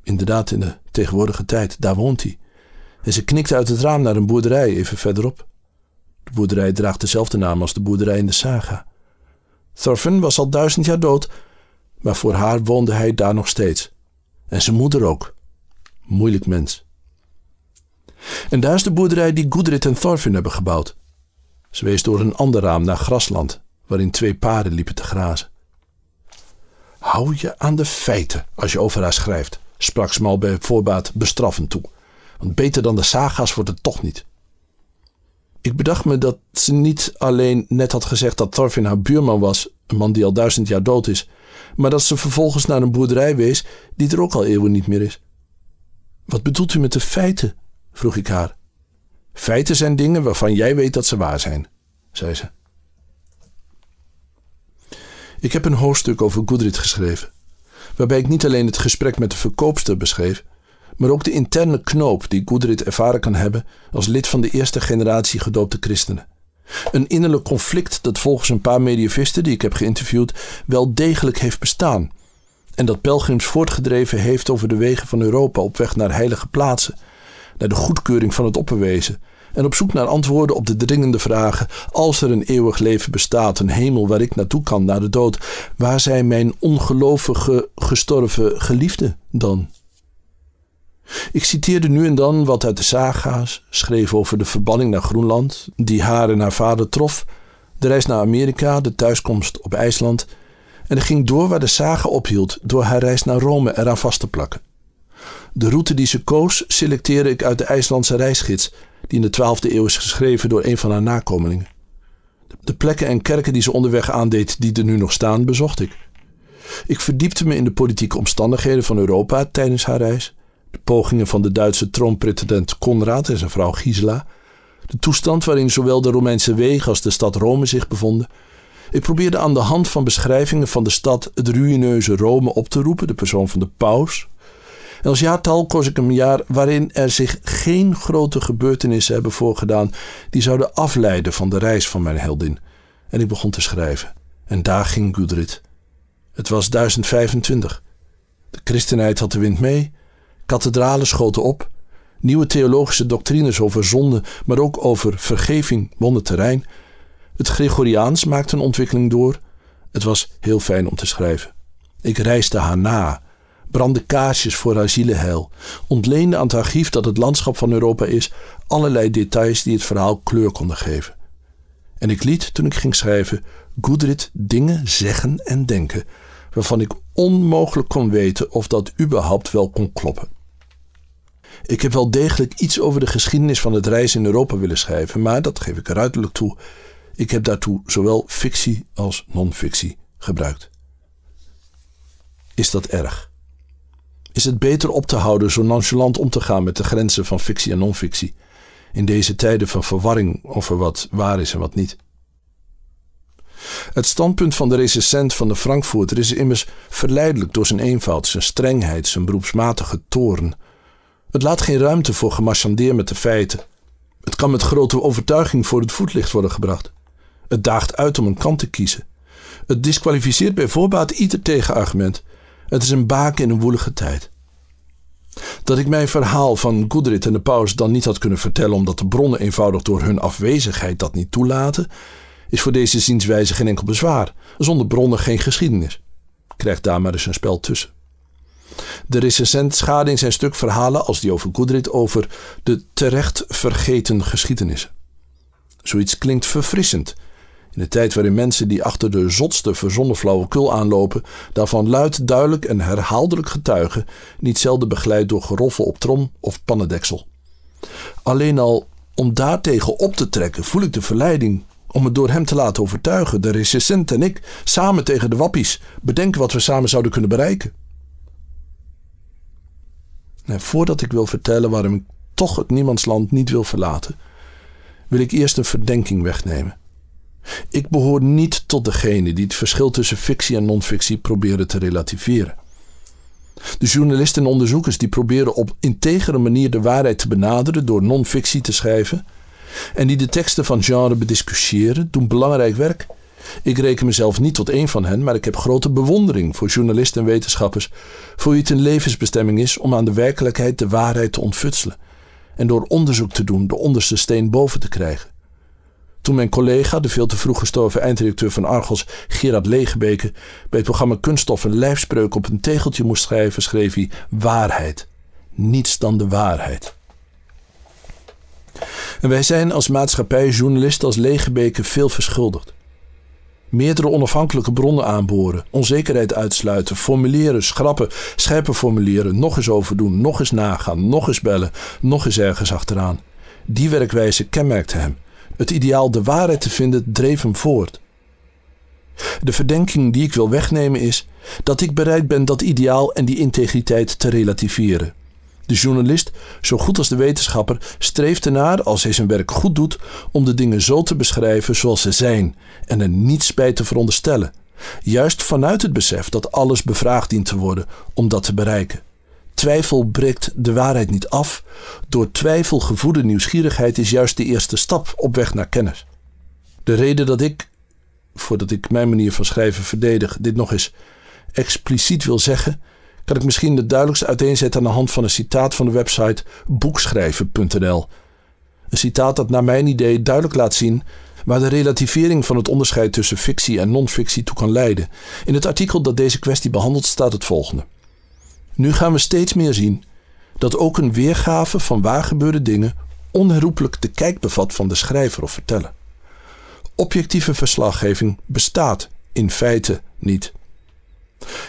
Inderdaad, in de tegenwoordige tijd, daar woont hij. En ze knikte uit het raam naar een boerderij even verderop. De boerderij draagt dezelfde naam als de boerderij in de saga. Thorfinn was al duizend jaar dood maar voor haar woonde hij daar nog steeds. En zijn moeder ook. Moeilijk mens. En daar is de boerderij die Gudrid en Thorfinn hebben gebouwd. Ze wees door een ander raam naar grasland, waarin twee paarden liepen te grazen. Hou je aan de feiten als je over haar schrijft, sprak Smal bij voorbaat bestraffend toe. Want beter dan de saga's wordt het toch niet. Ik bedacht me dat ze niet alleen net had gezegd dat Thorfinn haar buurman was, een man die al duizend jaar dood is, maar dat ze vervolgens naar een boerderij wees die er ook al eeuwen niet meer is. Wat bedoelt u met de feiten? vroeg ik haar. Feiten zijn dingen waarvan jij weet dat ze waar zijn, zei ze. Ik heb een hoofdstuk over Gudrid geschreven, waarbij ik niet alleen het gesprek met de verkoopster beschreef, maar ook de interne knoop die Gudrid ervaren kan hebben als lid van de eerste generatie gedoopte christenen. Een innerlijk conflict dat volgens een paar medievisten die ik heb geïnterviewd wel degelijk heeft bestaan. En dat pelgrims voortgedreven heeft over de wegen van Europa op weg naar heilige plaatsen, naar de goedkeuring van het opperwezen en op zoek naar antwoorden op de dringende vragen: als er een eeuwig leven bestaat, een hemel waar ik naartoe kan na de dood, waar zijn mijn ongelovige gestorven geliefden dan? Ik citeerde nu en dan wat uit de saga's, schreef over de verbanning naar Groenland, die haar en haar vader trof, de reis naar Amerika, de thuiskomst op IJsland, en ik ging door waar de saga ophield door haar reis naar Rome eraan vast te plakken. De route die ze koos selecteerde ik uit de IJslandse reisgids, die in de 12e eeuw is geschreven door een van haar nakomelingen. De plekken en kerken die ze onderweg aandeed, die er nu nog staan, bezocht ik. Ik verdiepte me in de politieke omstandigheden van Europa tijdens haar reis de pogingen van de Duitse troonpretendent Konrad en zijn vrouw Gisela, de toestand waarin zowel de Romeinse wegen als de stad Rome zich bevonden. Ik probeerde aan de hand van beschrijvingen van de stad het ruïneuze Rome op te roepen, de persoon van de paus. En als jaartal koos ik een jaar waarin er zich geen grote gebeurtenissen hebben voorgedaan die zouden afleiden van de reis van mijn heldin. En ik begon te schrijven. En daar ging Gudrid. Het was 1025. De christenheid had de wind mee. Kathedralen schoten op. Nieuwe theologische doctrines over zonde, maar ook over vergeving wonnen terrein. Het Gregoriaans maakte een ontwikkeling door. Het was heel fijn om te schrijven. Ik reisde haar na, brandde kaarsjes voor haar zielenheil, ontleende aan het archief dat het landschap van Europa is allerlei details die het verhaal kleur konden geven. En ik liet, toen ik ging schrijven, Gudrid dingen zeggen en denken waarvan ik onmogelijk kon weten of dat überhaupt wel kon kloppen. Ik heb wel degelijk iets over de geschiedenis van het reizen in Europa willen schrijven, maar dat geef ik er uiterlijk toe. Ik heb daartoe zowel fictie als non-fictie gebruikt. Is dat erg? Is het beter op te houden zo nonchalant om te gaan met de grenzen van fictie en non-fictie in deze tijden van verwarring over wat waar is en wat niet? Het standpunt van de recensent van de Frankfurter is immers verleidelijk door zijn eenvoud, zijn strengheid, zijn beroepsmatige toorn. Het laat geen ruimte voor gemarchandeer met de feiten. Het kan met grote overtuiging voor het voetlicht worden gebracht. Het daagt uit om een kant te kiezen. Het disqualificeert bij voorbaat ieder tegenargument. Het is een baken in een woelige tijd. Dat ik mijn verhaal van Goodrit en de paus dan niet had kunnen vertellen omdat de bronnen eenvoudig door hun afwezigheid dat niet toelaten, is voor deze zienswijze geen enkel bezwaar. Zonder bronnen geen geschiedenis. Krijgt daar maar eens een spel tussen. De recensent schade in zijn stuk verhalen als die over Goodrit over de terecht vergeten geschiedenissen. Zoiets klinkt verfrissend. In de tijd waarin mensen die achter de zotste verzonnen flauwekul aanlopen, daarvan luid, duidelijk en herhaaldelijk getuigen, niet zelden begeleid door geroffel op trom of pannendeksel. Alleen al om daartegen op te trekken voel ik de verleiding om het door hem te laten overtuigen, de recensent en ik, samen tegen de wappies, bedenken wat we samen zouden kunnen bereiken. Voordat ik wil vertellen waarom ik toch het niemandsland niet wil verlaten, wil ik eerst een verdenking wegnemen. Ik behoor niet tot degene die het verschil tussen fictie en non-fictie proberen te relativeren. De journalisten en onderzoekers die proberen op integere manier de waarheid te benaderen door non-fictie te schrijven en die de teksten van genre bediscussiëren, doen belangrijk werk. Ik reken mezelf niet tot één van hen, maar ik heb grote bewondering voor journalisten en wetenschappers, voor wie het een levensbestemming is om aan de werkelijkheid de waarheid te ontfutselen en door onderzoek te doen de onderste steen boven te krijgen. Toen mijn collega, de veel te vroeg gestorven einddirecteur van Argos, Gerard Legebeke, bij het programma Kunststof een lijfspreuk op een tegeltje moest schrijven, schreef hij waarheid. Niets dan de waarheid. En wij zijn als maatschappij, journalisten als Legebeke veel verschuldigd. Meerdere onafhankelijke bronnen aanboren, onzekerheid uitsluiten, formuleren, schrappen, scherper formuleren, nog eens overdoen, nog eens nagaan, nog eens bellen, nog eens ergens achteraan. Die werkwijze kenmerkte hem. Het ideaal de waarheid te vinden dreef hem voort. De verdenking die ik wil wegnemen is dat ik bereid ben dat ideaal en die integriteit te relativeren. De journalist, zo goed als de wetenschapper, streeft ernaar, als hij zijn werk goed doet, om de dingen zo te beschrijven zoals ze zijn en er niets bij te veronderstellen. Juist vanuit het besef dat alles bevraagd dient te worden om dat te bereiken. Twijfel breekt de waarheid niet af. Door twijfel gevoede nieuwsgierigheid is juist de eerste stap op weg naar kennis. De reden dat ik, voordat ik mijn manier van schrijven verdedig, dit nog eens expliciet wil zeggen, kan ik misschien de duidelijkste uiteenzetten aan de hand van een citaat van de website boekschrijven.nl. Een citaat dat naar mijn idee duidelijk laat zien waar de relativering van het onderscheid tussen fictie en non-fictie toe kan leiden. In het artikel dat deze kwestie behandelt staat het volgende. Nu gaan we steeds meer zien dat ook een weergave van waar gebeurde dingen onherroepelijk de kijk bevat van de schrijver of verteller. Objectieve verslaggeving bestaat in feite niet.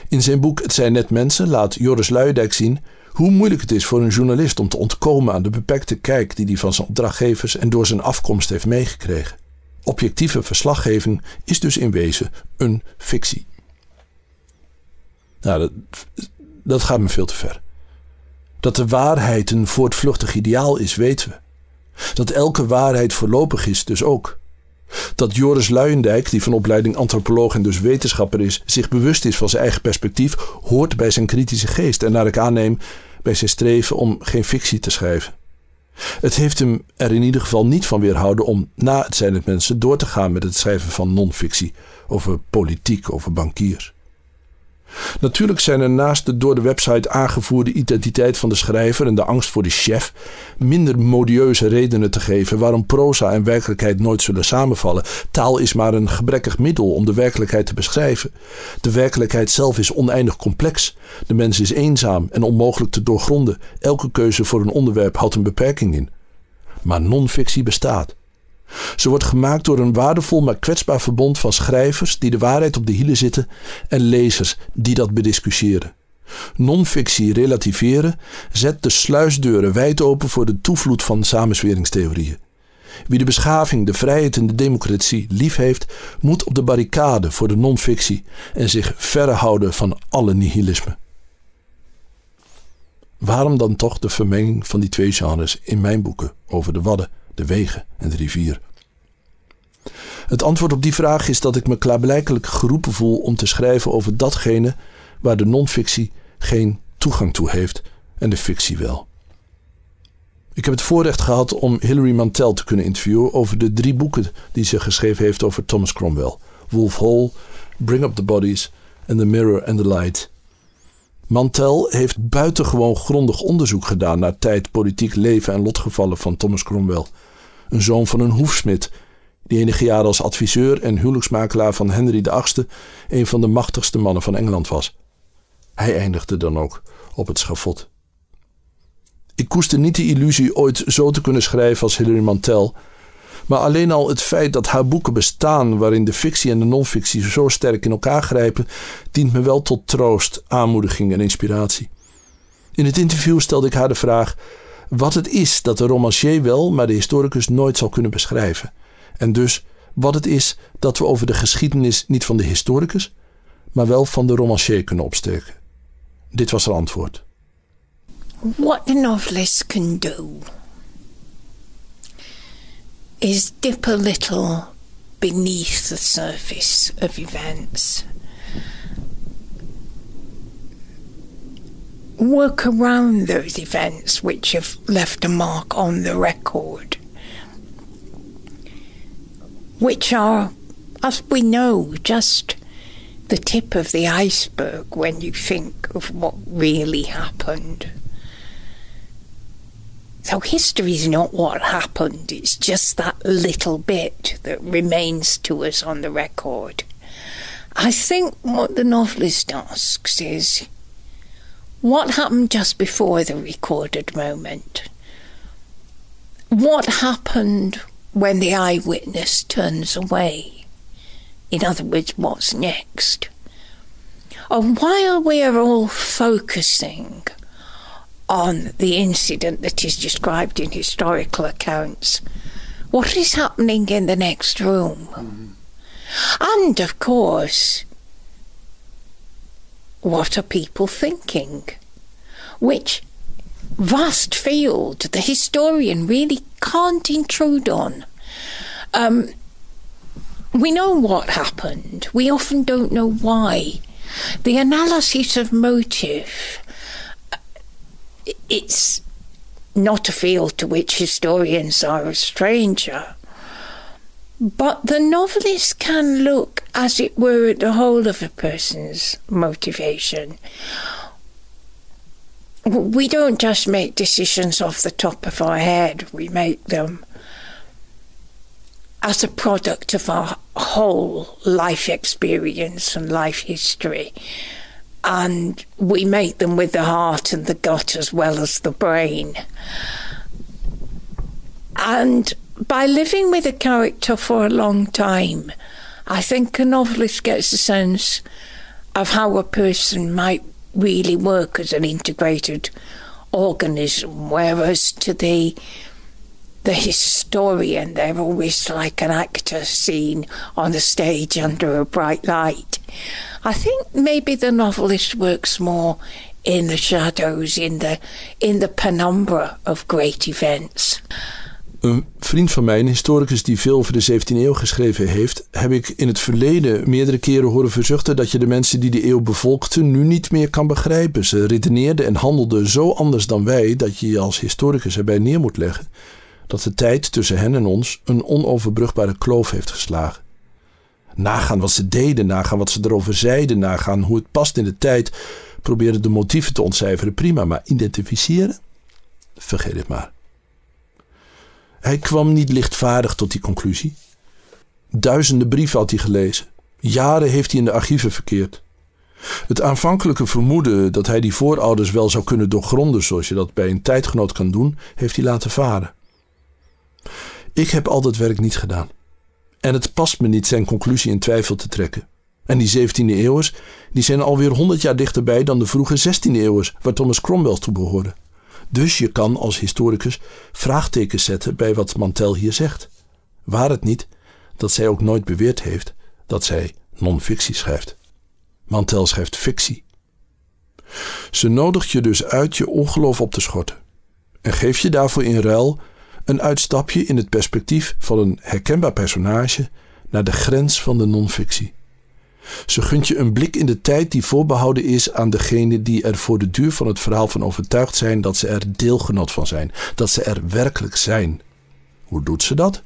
In zijn boek Het zijn net mensen laat Joris Luijendijk zien hoe moeilijk het is voor een journalist om te ontkomen aan de beperkte kijk die hij van zijn opdrachtgevers en door zijn afkomst heeft meegekregen. Objectieve verslaggeving is dus in wezen een fictie. Nou, dat, dat gaat me veel te ver. Dat de waarheid een voortvluchtig ideaal is, weten we. Dat elke waarheid voorlopig is, dus ook. Dat Joris Luijendijk, die van opleiding antropoloog en dus wetenschapper is, zich bewust is van zijn eigen perspectief, hoort bij zijn kritische geest en naar ik aanneem bij zijn streven om geen fictie te schrijven. Het heeft hem er in ieder geval niet van weerhouden om na het zijn het mensen door te gaan met het schrijven van non-fictie over politiek, over bankiers. Natuurlijk zijn er naast de door de website aangevoerde identiteit van de schrijver en de angst voor de chef minder modieuze redenen te geven waarom proza en werkelijkheid nooit zullen samenvallen. Taal is maar een gebrekkig middel om de werkelijkheid te beschrijven. De werkelijkheid zelf is oneindig complex. De mens is eenzaam en onmogelijk te doorgronden. Elke keuze voor een onderwerp houdt een beperking in. Maar non-fictie bestaat. Ze wordt gemaakt door een waardevol maar kwetsbaar verbond van schrijvers die de waarheid op de hielen zitten en lezers die dat bediscussiëren. Non-fictie relativeren zet de sluisdeuren wijd open voor de toevloed van samensweringstheorieën. Wie de beschaving, de vrijheid en de democratie lief heeft, moet op de barricade voor de non-fictie en zich verre houden van alle nihilisme. Waarom dan toch de vermenging van die twee genres in mijn boeken over de Wadden? de wegen en de rivier? Het antwoord op die vraag is dat ik me klaarblijkelijk geroepen voel om te schrijven over datgene waar de non-fictie geen toegang toe heeft en de fictie wel. Ik heb het voorrecht gehad om Hilary Mantel te kunnen interviewen over de drie boeken die ze geschreven heeft over Thomas Cromwell: Wolf Hall, Bring Up the Bodies en The Mirror and the Light. Mantel heeft buitengewoon grondig onderzoek gedaan naar tijd, politiek leven en lotgevallen van Thomas Cromwell een zoon van een hoefsmid, die enige jaren als adviseur en huwelijksmakelaar van Henry VIII een van de machtigste mannen van Engeland was. Hij eindigde dan ook op het schafot. Ik koester niet de illusie ooit zo te kunnen schrijven als Hilary Mantel, maar alleen al het feit dat haar boeken bestaan waarin de fictie en de non-fictie zo sterk in elkaar grijpen, dient me wel tot troost, aanmoediging en inspiratie. In het interview stelde ik haar de vraag wat het is dat de romancier wel, maar de historicus nooit zal kunnen beschrijven. En dus wat het is dat we over de geschiedenis niet van de historicus, maar wel van de romancier kunnen opsteken. Dit was haar antwoord. What the novelist can do is dip a little beneath the surface of events work around those events which have left a mark on the record, which are, as we know, just the tip of the iceberg when you think of what really happened. So history is not what happened, it's just that little bit that remains to us on the record. I think what the novelist asks is what happened just before the recorded moment? What happened when the eyewitness turns away? In other words, what's next? And while we are all focusing on the incident that is described in historical accounts, what is happening in the next room? And of course, what are people thinking? Which vast field the historian really can't intrude on. Um, we know what happened. We often don't know why. The analysis of motive, it's not a field to which historians are a stranger. But the novelist can look, as it were, at the whole of a person's motivation. We don't just make decisions off the top of our head, we make them as a product of our whole life experience and life history. And we make them with the heart and the gut as well as the brain. And by living with a character for a long time, I think a novelist gets a sense of how a person might really work as an integrated organism, whereas to the the historian, they're always like an actor seen on the stage under a bright light. I think maybe the novelist works more in the shadows, in the in the penumbra of great events. Een vriend van mij, een historicus die veel over de 17e eeuw geschreven heeft, heb ik in het verleden meerdere keren horen verzuchten dat je de mensen die de eeuw bevolkten nu niet meer kan begrijpen. Ze redeneerden en handelden zo anders dan wij dat je je als historicus erbij neer moet leggen dat de tijd tussen hen en ons een onoverbrugbare kloof heeft geslagen. Nagaan wat ze deden, nagaan wat ze erover zeiden, nagaan hoe het past in de tijd, proberen de motieven te ontcijferen, prima, maar identificeren? Vergeet het maar. Hij kwam niet lichtvaardig tot die conclusie. Duizenden brieven had hij gelezen. Jaren heeft hij in de archieven verkeerd. Het aanvankelijke vermoeden dat hij die voorouders wel zou kunnen doorgronden zoals je dat bij een tijdgenoot kan doen, heeft hij laten varen. Ik heb al dat werk niet gedaan. En het past me niet zijn conclusie in twijfel te trekken. En die 17e eeuwers, die zijn alweer 100 jaar dichterbij dan de vroege 16e eeuwers, waar Thomas Cromwell toe behoorde. Dus je kan als historicus vraagtekens zetten bij wat Mantel hier zegt. Waar het niet dat zij ook nooit beweerd heeft dat zij non-fictie schrijft. Mantel schrijft fictie. Ze nodigt je dus uit je ongeloof op te schorten en geeft je daarvoor in ruil een uitstapje in het perspectief van een herkenbaar personage naar de grens van de non-fictie. Ze gunt je een blik in de tijd die voorbehouden is aan degenen die er voor de duur van het verhaal van overtuigd zijn dat ze er deelgenoot van zijn, dat ze er werkelijk zijn. Hoe doet ze dat?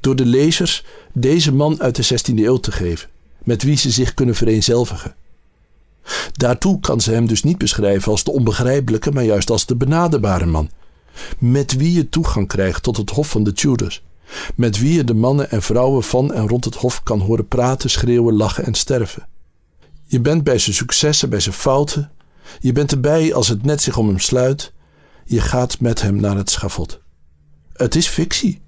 Door de lezers deze man uit de 16e eeuw te geven, met wie ze zich kunnen vereenzelvigen. Daartoe kan ze hem dus niet beschrijven als de onbegrijpelijke, maar juist als de benaderbare man, met wie je toegang krijgt tot het hof van de Tudors. Met wie je de mannen en vrouwen van en rond het hof kan horen praten, schreeuwen, lachen en sterven. Je bent bij zijn successen, bij zijn fouten. Je bent erbij als het net zich om hem sluit. Je gaat met hem naar het schavot. Het is fictie.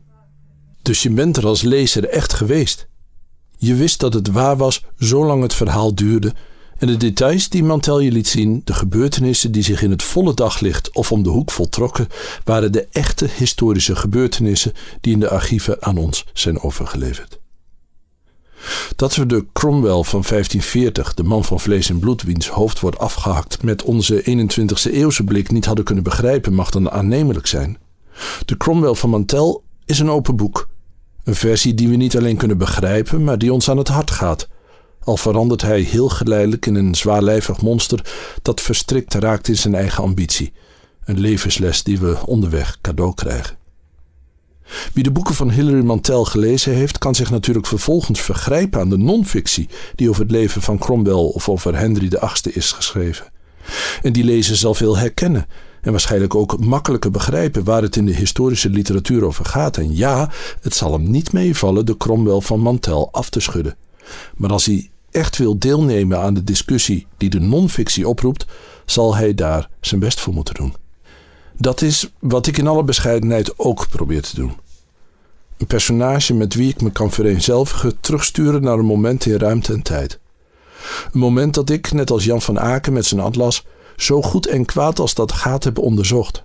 Dus je bent er als lezer echt geweest. Je wist dat het waar was zolang het verhaal duurde en de details die Mantel je liet zien, de gebeurtenissen die zich in het volle daglicht of om de hoek voltrokken, waren de echte historische gebeurtenissen die in de archieven aan ons zijn overgeleverd. Dat we de Cromwell van 1540, de man van vlees en bloed wiens hoofd wordt afgehakt, met onze 21e eeuwse blik niet hadden kunnen begrijpen, mag dan aannemelijk zijn. De Cromwell van Mantel is een open boek. Een versie die we niet alleen kunnen begrijpen, maar die ons aan het hart gaat al verandert hij heel geleidelijk in een zwaarlijvig monster dat verstrikt raakt in zijn eigen ambitie. Een levensles die we onderweg cadeau krijgen. Wie de boeken van Hilary Mantel gelezen heeft, kan zich natuurlijk vervolgens vergrijpen aan de non-fictie die over het leven van Cromwell of over Henry VIII is geschreven. En die lezer zal veel herkennen en waarschijnlijk ook makkelijker begrijpen waar het in de historische literatuur over gaat. En ja, het zal hem niet meevallen de Cromwell van Mantel af te schudden. Maar als hij echt wil deelnemen aan de discussie die de non-fictie oproept, zal hij daar zijn best voor moeten doen. Dat is wat ik in alle bescheidenheid ook probeer te doen. Een personage met wie ik me kan vereenzelvigen terugsturen naar een moment in ruimte en tijd. Een moment dat ik, net als Jan van Aken met zijn atlas, zo goed en kwaad als dat gaat heb onderzocht.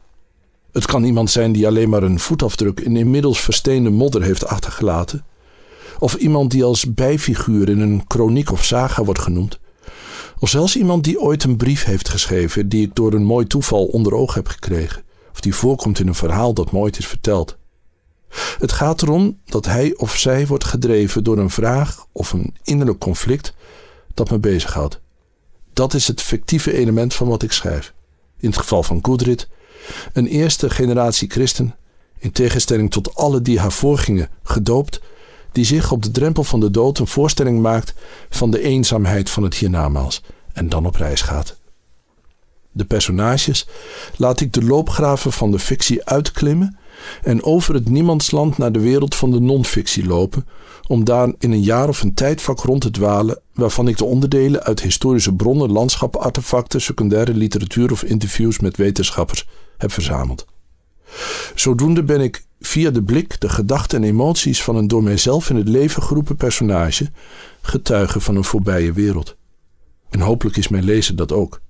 Het kan iemand zijn die alleen maar een voetafdruk in inmiddels versteende modder heeft achtergelaten. Of iemand die als bijfiguur in een kroniek of saga wordt genoemd. Of zelfs iemand die ooit een brief heeft geschreven die ik door een mooi toeval onder oog heb gekregen. Of die voorkomt in een verhaal dat me ooit is verteld. Het gaat erom dat hij of zij wordt gedreven door een vraag of een innerlijk conflict dat me bezighoudt. Dat is het fictieve element van wat ik schrijf. In het geval van Goodrit, een eerste generatie christen, in tegenstelling tot alle die haar voorgingen, gedoopt, die zich op de drempel van de dood een voorstelling maakt van de eenzaamheid van het hiernamaals en dan op reis gaat. De personages laat ik de loopgraven van de fictie uitklimmen en over het niemandsland naar de wereld van de non-fictie lopen, om daar in een jaar of een tijdvak rond te dwalen, waarvan ik de onderdelen uit historische bronnen, landschappen, artefacten, secundaire literatuur of interviews met wetenschappers heb verzameld. Zodoende ben ik via de blik, de gedachten en emoties van een door mijzelf in het leven geroepen personage getuige van een voorbije wereld. En hopelijk is mijn lezer dat ook.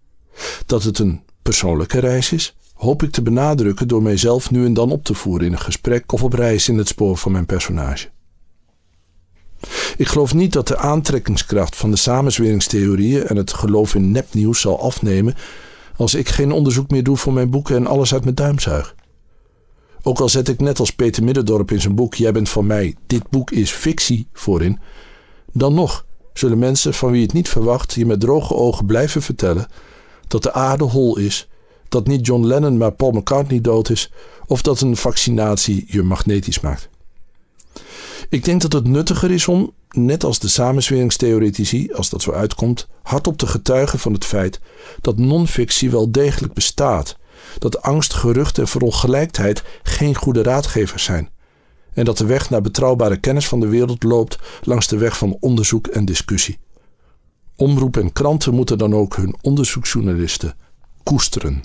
Dat het een persoonlijke reis is, hoop ik te benadrukken door mijzelf nu en dan op te voeren in een gesprek of op reis in het spoor van mijn personage. Ik geloof niet dat de aantrekkingskracht van de samenzweringstheorieën en het geloof in nepnieuws zal afnemen als ik geen onderzoek meer doe voor mijn boeken en alles uit mijn duim zuig. Ook al zet ik net als Peter Middendorp in zijn boek Jij bent van mij, dit boek is fictie voorin, dan nog zullen mensen van wie het niet verwacht je met droge ogen blijven vertellen dat de aarde hol is, dat niet John Lennon maar Paul McCartney dood is of dat een vaccinatie je magnetisch maakt. Ik denk dat het nuttiger is om, net als de samenzweringstheoretici, als dat zo uitkomt, hardop te getuigen van het feit dat non-fictie wel degelijk bestaat. Dat angst, gerucht en verongelijkheid geen goede raadgevers zijn. En dat de weg naar betrouwbare kennis van de wereld loopt langs de weg van onderzoek en discussie. Omroep en kranten moeten dan ook hun onderzoeksjournalisten koesteren.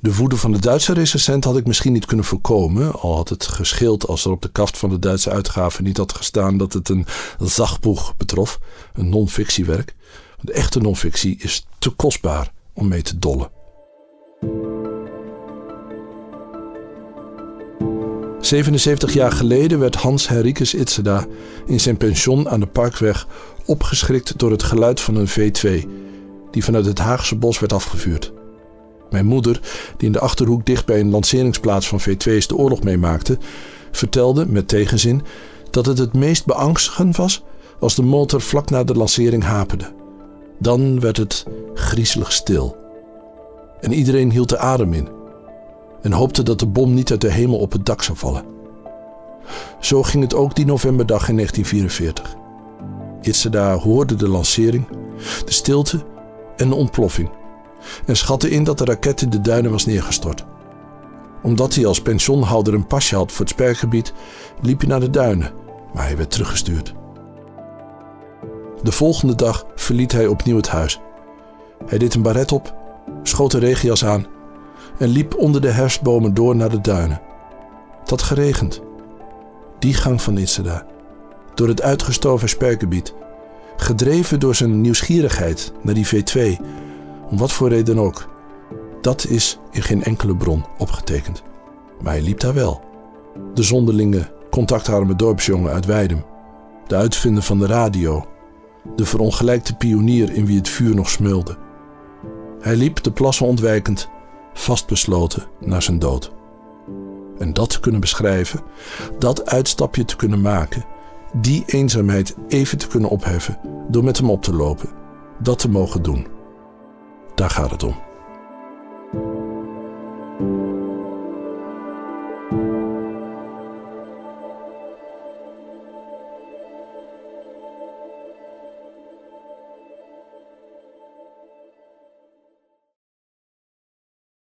De woede van de Duitse recensent had ik misschien niet kunnen voorkomen, al had het gescheeld als er op de kaft van de Duitse uitgave niet had gestaan dat het een zagboeg betrof, een non-fictiewerk. De echte non-fictie is te kostbaar om mee te dollen. 77 jaar geleden werd Hans Henricus Itzeda in zijn pension aan de Parkweg opgeschrikt door het geluid van een V2, die vanuit het Haagse bos werd afgevuurd. Mijn moeder, die in de achterhoek dicht bij een lanceringsplaats van V2's de oorlog meemaakte, vertelde met tegenzin dat het het meest beangstigend was als de motor vlak na de lancering haperde. Dan werd het griezelig stil. En iedereen hield de adem in en hoopte dat de bom niet uit de hemel op het dak zou vallen. Zo ging het ook die novemberdag in 1944. Itzeda hoorde de lancering, de stilte en de ontploffing en schatte in dat de raket in de duinen was neergestort. Omdat hij als pensioenhouder een pasje had voor het spergebied, liep hij naar de duinen, maar hij werd teruggestuurd. De volgende dag verliet hij opnieuw het huis. Hij deed een baret op, schoot een regenjas aan en liep onder de herfstbomen door naar de duinen. Het had geregend. Die gang van Itzeda, door het uitgestoven spergebied, gedreven door zijn nieuwsgierigheid naar die V2 om wat voor reden ook. Dat is in geen enkele bron opgetekend. Maar hij liep daar wel. De zonderlinge, contactarme dorpsjongen uit Weidem. De uitvinder van de radio. De verongelijkte pionier in wie het vuur nog smeulde. Hij liep de plassen ontwijkend, vastbesloten naar zijn dood. En dat te kunnen beschrijven, dat uitstapje te kunnen maken, die eenzaamheid even te kunnen opheffen door met hem op te lopen, dat te mogen doen. Daar gaat het om.